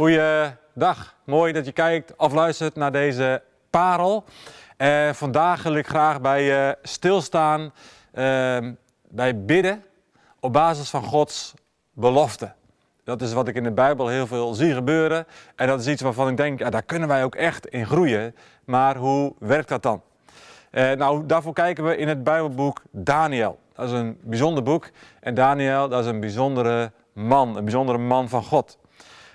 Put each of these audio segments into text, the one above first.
Goeiedag, mooi dat je kijkt of luistert naar deze parel. Eh, vandaag wil ik graag bij je stilstaan eh, bij bidden op basis van Gods belofte. Dat is wat ik in de Bijbel heel veel zie gebeuren. En dat is iets waarvan ik denk, ja, daar kunnen wij ook echt in groeien. Maar hoe werkt dat dan? Eh, nou, daarvoor kijken we in het Bijbelboek Daniel. Dat is een bijzonder boek. En Daniel, dat is een bijzondere man, een bijzondere man van God.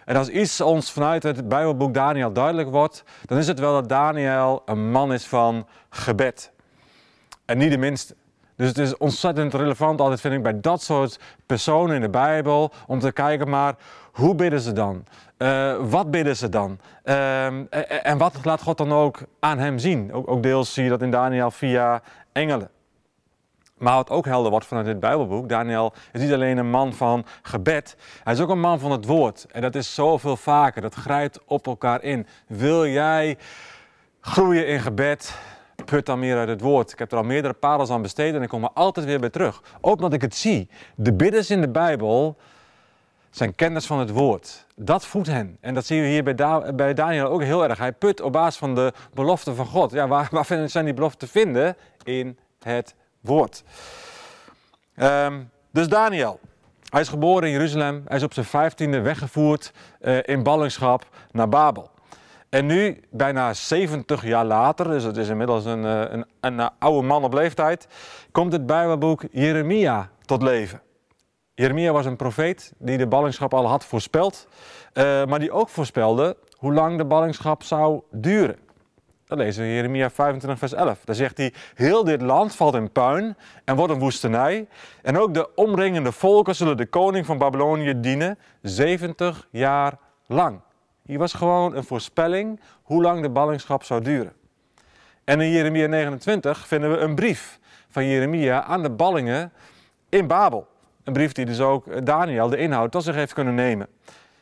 En als iets ons vanuit het Bijbelboek Daniel duidelijk wordt, dan is het wel dat Daniel een man is van gebed. En niet de minste. Dus het is ontzettend relevant altijd, vind ik, bij dat soort personen in de Bijbel, om te kijken maar, hoe bidden ze dan? Uh, wat bidden ze dan? Uh, en wat laat God dan ook aan hem zien? Ook, ook deels zie je dat in Daniel via engelen. Maar wat ook helder wordt vanuit dit Bijbelboek, Daniel is niet alleen een man van gebed, hij is ook een man van het woord. En dat is zoveel vaker, dat grijpt op elkaar in. Wil jij groeien in gebed, put dan meer uit het woord. Ik heb er al meerdere parels aan besteed en ik kom er altijd weer bij terug. Ook omdat ik het zie. De bidders in de Bijbel zijn kennis van het woord. Dat voedt hen. En dat zien we hier bij, bij Daniel ook heel erg. Hij put op basis van de belofte van God. Ja, waar, waar zijn die beloften te vinden? In het Um, dus Daniel, hij is geboren in Jeruzalem. Hij is op zijn vijftiende weggevoerd uh, in ballingschap naar Babel. En nu, bijna 70 jaar later, dus het is inmiddels een, eh, een, een oude man op leeftijd, komt het Bijbelboek Jeremia tot leven. Jeremia was een profeet die de ballingschap al had voorspeld, uh, maar die ook voorspelde hoe lang de ballingschap zou duren. Dat lezen we Jeremia 25, vers 11. Daar zegt hij: Heel dit land valt in puin en wordt een woestenij. En ook de omringende volken zullen de koning van Babylonië dienen 70 jaar lang. Hier was gewoon een voorspelling hoe lang de ballingschap zou duren. En in Jeremia 29 vinden we een brief van Jeremia aan de ballingen in Babel. Een brief die dus ook Daniel de inhoud tot zich heeft kunnen nemen.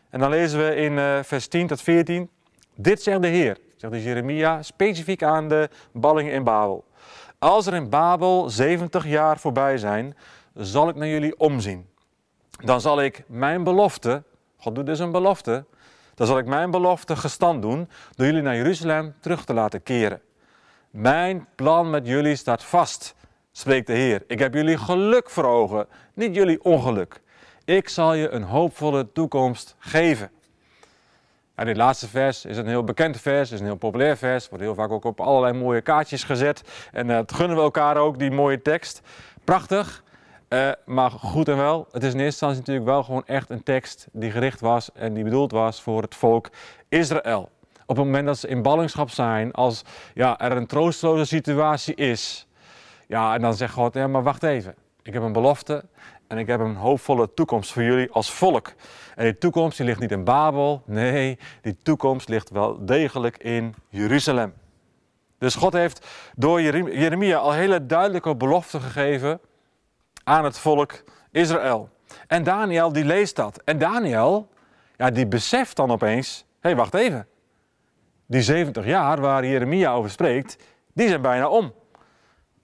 En dan lezen we in uh, vers 10 tot 14: Dit zegt de Heer zegt dus Jeremia, specifiek aan de ballingen in Babel. Als er in Babel 70 jaar voorbij zijn, zal ik naar jullie omzien. Dan zal ik mijn belofte, God doet dus een belofte, dan zal ik mijn belofte gestand doen door jullie naar Jeruzalem terug te laten keren. Mijn plan met jullie staat vast, spreekt de Heer. Ik heb jullie geluk voor ogen, niet jullie ongeluk. Ik zal je een hoopvolle toekomst geven. Ja, dit laatste vers is een heel bekend vers, is een heel populair vers, wordt heel vaak ook op allerlei mooie kaartjes gezet. En uh, gunnen we elkaar ook, die mooie tekst. Prachtig, uh, maar goed en wel. Het is in eerste instantie natuurlijk wel gewoon echt een tekst die gericht was en die bedoeld was voor het volk Israël. Op het moment dat ze in ballingschap zijn, als ja, er een troosteloze situatie is. Ja, en dan zegt God, ja, maar wacht even. Ik heb een belofte en ik heb een hoopvolle toekomst voor jullie als volk. En die toekomst die ligt niet in Babel, nee, die toekomst ligt wel degelijk in Jeruzalem. Dus God heeft door Jeremia al hele duidelijke beloften gegeven aan het volk Israël. En Daniel die leest dat. En Daniel, ja, die beseft dan opeens, hé hey, wacht even. Die 70 jaar waar Jeremia over spreekt, die zijn bijna om.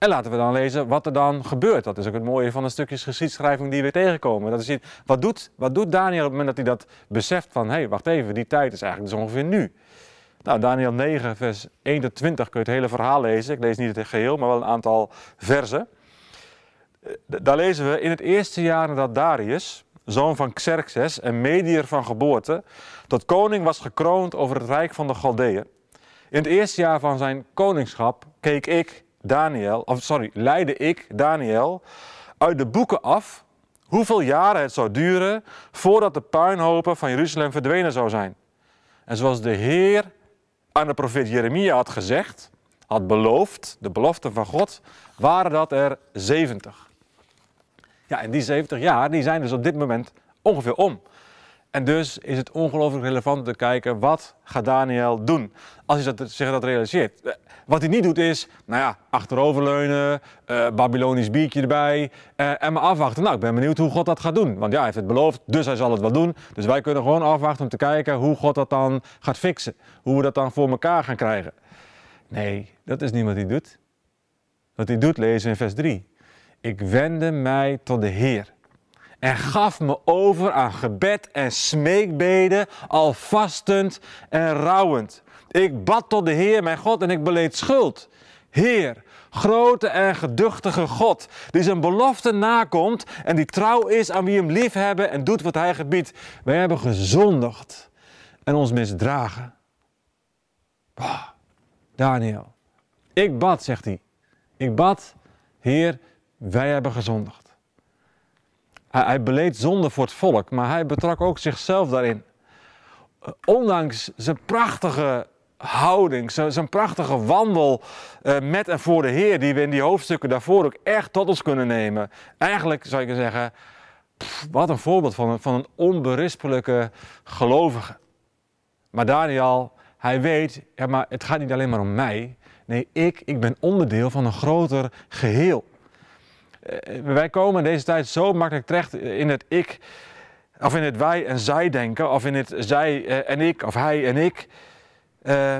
En laten we dan lezen wat er dan gebeurt. Dat is ook het mooie van de stukjes geschiedschrijving die we tegenkomen. Dat is, wat, doet, wat doet Daniel op het moment dat hij dat beseft van... hé, hey, wacht even, die tijd is eigenlijk dus ongeveer nu. Nou, Daniel 9, vers 1 tot 20 kun je het hele verhaal lezen. Ik lees niet het geheel, maar wel een aantal versen. Eh, daar lezen we, in het eerste jaar nadat Darius, zoon van Xerxes en medier van geboorte... tot koning was gekroond over het rijk van de Galdeeën. In het eerste jaar van zijn koningschap keek ik Daniel, of sorry, leidde ik, Daniel, uit de boeken af hoeveel jaren het zou duren voordat de puinhopen van Jeruzalem verdwenen zou zijn. En zoals de Heer aan de profeet Jeremia had gezegd, had beloofd, de belofte van God, waren dat er 70. Ja, en die 70 jaar die zijn dus op dit moment ongeveer om. En dus is het ongelooflijk relevant te kijken wat gaat Daniel doen als hij dat, zich dat realiseert. Wat hij niet doet is, nou ja, achteroverleunen, uh, Babylonisch biertje erbij uh, en maar afwachten. Nou, ik ben benieuwd hoe God dat gaat doen. Want ja, hij heeft het beloofd, dus hij zal het wel doen. Dus wij kunnen gewoon afwachten om te kijken hoe God dat dan gaat fixen. Hoe we dat dan voor elkaar gaan krijgen. Nee, dat is niet wat hij doet. Wat hij doet lezen in vers 3. Ik wende mij tot de Heer en gaf me over aan gebed en smeekbeden, al vastend en rouwend. Ik bad tot de Heer mijn God en ik beleed schuld. Heer, grote en geduchtige God, die zijn belofte nakomt en die trouw is aan wie hem liefhebben en doet wat hij gebiedt. Wij hebben gezondigd en ons misdragen. Bah, Daniel, ik bad, zegt hij. Ik bad, Heer, wij hebben gezondigd. Hij, hij beleed zonde voor het volk, maar hij betrak ook zichzelf daarin. Ondanks zijn prachtige houding, zijn prachtige wandel uh, met en voor de Heer, die we in die hoofdstukken daarvoor ook echt tot ons kunnen nemen. Eigenlijk zou ik zeggen, wat een voorbeeld van een, van een onberispelijke gelovige. Maar Daniel, hij weet, ja, maar het gaat niet alleen maar om mij. Nee, ik, ik ben onderdeel van een groter geheel. Uh, wij komen in deze tijd zo makkelijk terecht in het ik, of in het wij en zij denken, of in het zij uh, en ik, of hij en ik. Uh,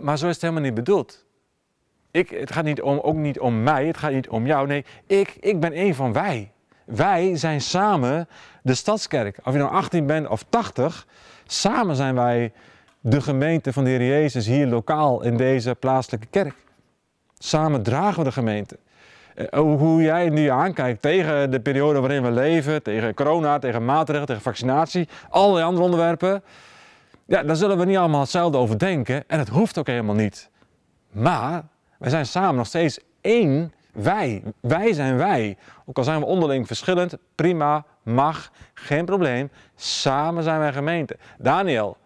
maar zo is het helemaal niet bedoeld. Ik, het gaat niet om, ook niet om mij, het gaat niet om jou. Nee, ik, ik ben een van wij. Wij zijn samen de stadskerk. Of je nou 18 bent of 80, samen zijn wij de gemeente van de Heer Jezus hier lokaal in deze plaatselijke kerk. Samen dragen we de gemeente. Uh, hoe jij nu aankijkt tegen de periode waarin we leven, tegen corona, tegen maatregelen, tegen vaccinatie, allerlei andere onderwerpen. Ja, daar zullen we niet allemaal hetzelfde over denken en het hoeft ook helemaal niet. Maar wij zijn samen nog steeds één wij. Wij zijn wij. Ook al zijn we onderling verschillend, prima, mag, geen probleem. Samen zijn wij gemeente. Daniel,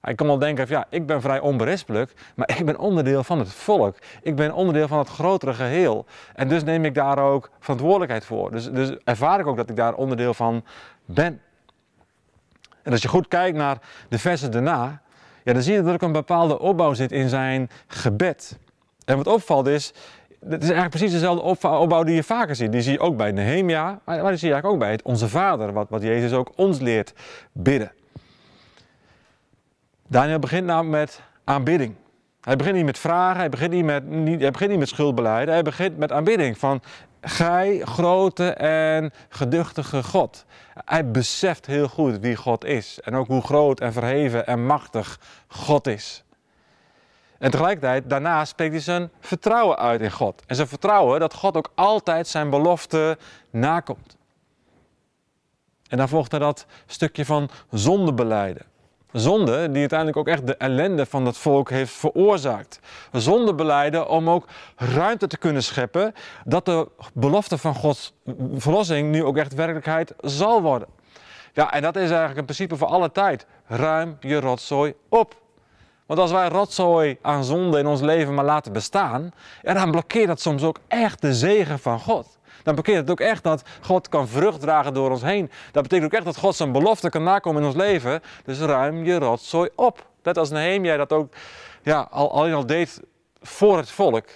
hij kan wel denken van ja, ik ben vrij onberispelijk, maar ik ben onderdeel van het volk. Ik ben onderdeel van het grotere geheel. En dus neem ik daar ook verantwoordelijkheid voor. Dus, dus ervaar ik ook dat ik daar onderdeel van ben. En als je goed kijkt naar de versen daarna, ja, dan zie je dat er ook een bepaalde opbouw zit in zijn gebed. En wat opvalt is, het is eigenlijk precies dezelfde opbouw die je vaker ziet. Die zie je ook bij Nehemia, maar die zie je eigenlijk ook bij het Onze Vader, wat, wat Jezus ook ons leert bidden. Daniel begint namelijk met aanbidding. Hij begint niet met vragen, hij begint niet met, niet, hij begint niet met schuldbeleid, hij begint met aanbidding. Van Gij, grote en geduchtige God. Hij beseft heel goed wie God is. En ook hoe groot en verheven en machtig God is. En tegelijkertijd, daarna spreekt hij zijn vertrouwen uit in God. En zijn vertrouwen dat God ook altijd zijn belofte nakomt. En dan volgt er dat stukje van zondebeleiden. Zonde die uiteindelijk ook echt de ellende van dat volk heeft veroorzaakt. Zonde beleiden om ook ruimte te kunnen scheppen dat de belofte van Gods verlossing nu ook echt werkelijkheid zal worden. Ja, en dat is eigenlijk een principe voor alle tijd. Ruim je rotzooi op. Want als wij rotzooi aan zonde in ons leven maar laten bestaan, dan blokkeert dat soms ook echt de zegen van God. Dan betekent het ook echt dat God kan vrucht dragen door ons heen. Dat betekent ook echt dat God zijn belofte kan nakomen in ons leven. Dus ruim je rotzooi op. Net als Nehemia dat ook ja, al, alleen al deed voor het volk,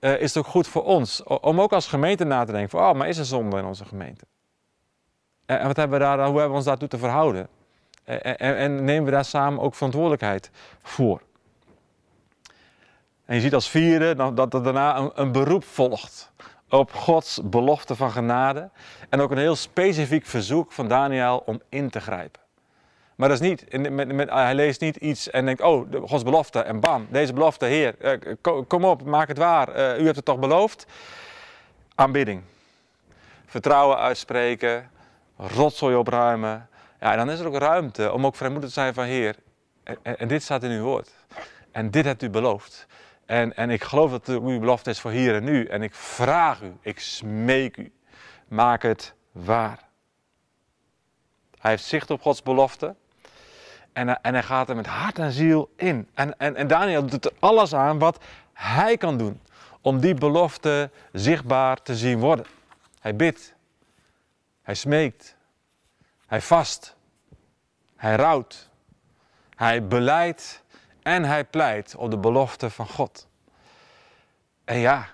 uh, is het ook goed voor ons. Om ook als gemeente na te denken van, oh, maar is er zonde in onze gemeente? En, wat hebben we daar, hoe hebben we ons daartoe te verhouden? En, en, en nemen we daar samen ook verantwoordelijkheid voor? En je ziet als vierde dat er daarna een, een beroep volgt op Gods belofte van genade. En ook een heel specifiek verzoek van Daniel om in te grijpen. Maar dat is niet, met, met, hij leest niet iets en denkt, oh, Gods belofte en bam, deze belofte, Heer, eh, kom op, maak het waar, uh, u hebt het toch beloofd? Aanbidding. Vertrouwen uitspreken, rotzooi opruimen. Ja, en dan is er ook ruimte om ook vrijmoedig te zijn van Heer, en dit staat in uw woord. En dit hebt u beloofd. En, en ik geloof dat uw belofte is voor hier en nu. En ik vraag u, ik smeek u, maak het waar. Hij heeft zicht op Gods belofte. En, en hij gaat er met hart en ziel in. En, en, en Daniel doet er alles aan wat hij kan doen om die belofte zichtbaar te zien worden. Hij bidt. Hij smeekt. Hij vast. Hij rouwt. Hij beleidt en hij pleit op de belofte van God. En ja,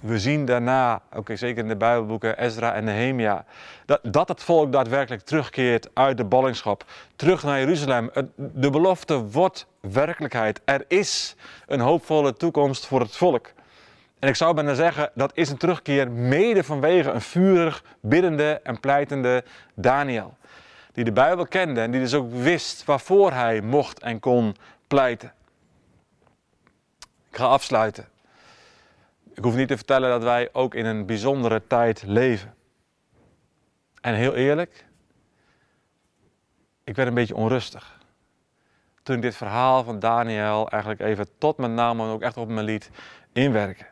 we zien daarna, ook zeker in de Bijbelboeken Ezra en Nehemia, dat, dat het volk daadwerkelijk terugkeert uit de ballingschap, terug naar Jeruzalem. De belofte wordt werkelijkheid. Er is een hoopvolle toekomst voor het volk. En ik zou bijna zeggen, dat is een terugkeer mede vanwege een vurig, biddende en pleitende Daniel. Die de Bijbel kende en die dus ook wist waarvoor hij mocht en kon pleiten. Ik ga afsluiten. Ik hoef niet te vertellen dat wij ook in een bijzondere tijd leven. En heel eerlijk, ik werd een beetje onrustig. Toen ik dit verhaal van Daniel eigenlijk even tot mijn naam en ook echt op me liet inwerken.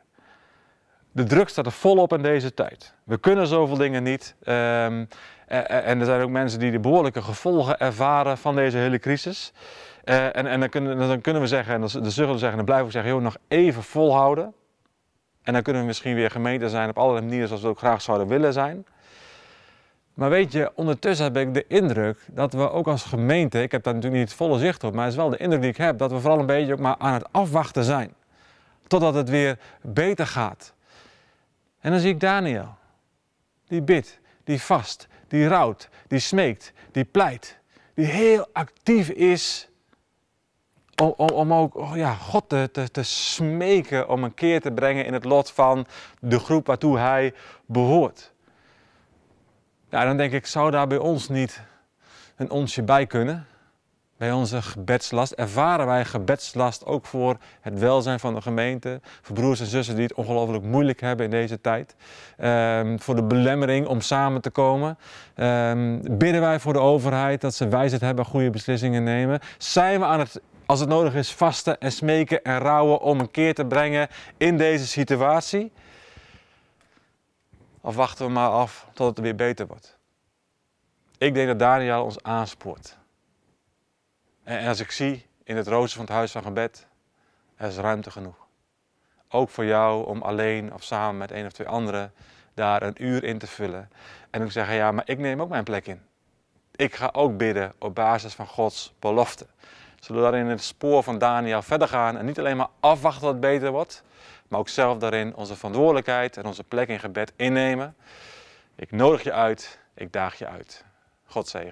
De druk staat er volop in deze tijd. We kunnen zoveel dingen niet. Um, en er zijn ook mensen die de behoorlijke gevolgen ervaren van deze hele crisis. Uh, en, en dan, kunnen, dan, kunnen, we zeggen, en dan, zullen zeggen, en dan blijven we zeggen, joh, nog even volhouden. En dan kunnen we misschien weer gemeente zijn op allerlei manieren zoals we ook graag zouden willen zijn. Maar weet je, ondertussen heb ik de indruk dat we ook als gemeente, ik heb daar natuurlijk niet het volle zicht op, maar het is wel de indruk die ik heb, dat we vooral een beetje ook maar aan het afwachten zijn. Totdat het weer beter gaat. En dan zie ik Daniel. Die bidt, die vast, die rouwt, die smeekt, die pleit. Die heel actief is om, om, om ook oh ja, God te, te, te smeken om een keer te brengen in het lot van de groep waartoe hij behoort. Ja, dan denk ik, zou daar bij ons niet een onsje bij kunnen? Bij onze gebedslast ervaren wij gebedslast ook voor het welzijn van de gemeente. Voor broers en zussen die het ongelooflijk moeilijk hebben in deze tijd. Um, voor de belemmering om samen te komen. Um, bidden wij voor de overheid dat ze wijsheid hebben en goede beslissingen nemen. Zijn we aan het, als het nodig is, vasten en smeken en rouwen om een keer te brengen in deze situatie? Of wachten we maar af tot het weer beter wordt? Ik denk dat Daniel ons aanspoort. En als ik zie in het rooster van het huis van gebed, er is ruimte genoeg. Ook voor jou om alleen of samen met een of twee anderen daar een uur in te vullen. En ook zeggen, ja, maar ik neem ook mijn plek in. Ik ga ook bidden op basis van Gods belofte. Zullen we daarin het spoor van Daniel verder gaan en niet alleen maar afwachten wat het beter wordt, maar ook zelf daarin onze verantwoordelijkheid en onze plek in gebed innemen. Ik nodig je uit, ik daag je uit. God zegen.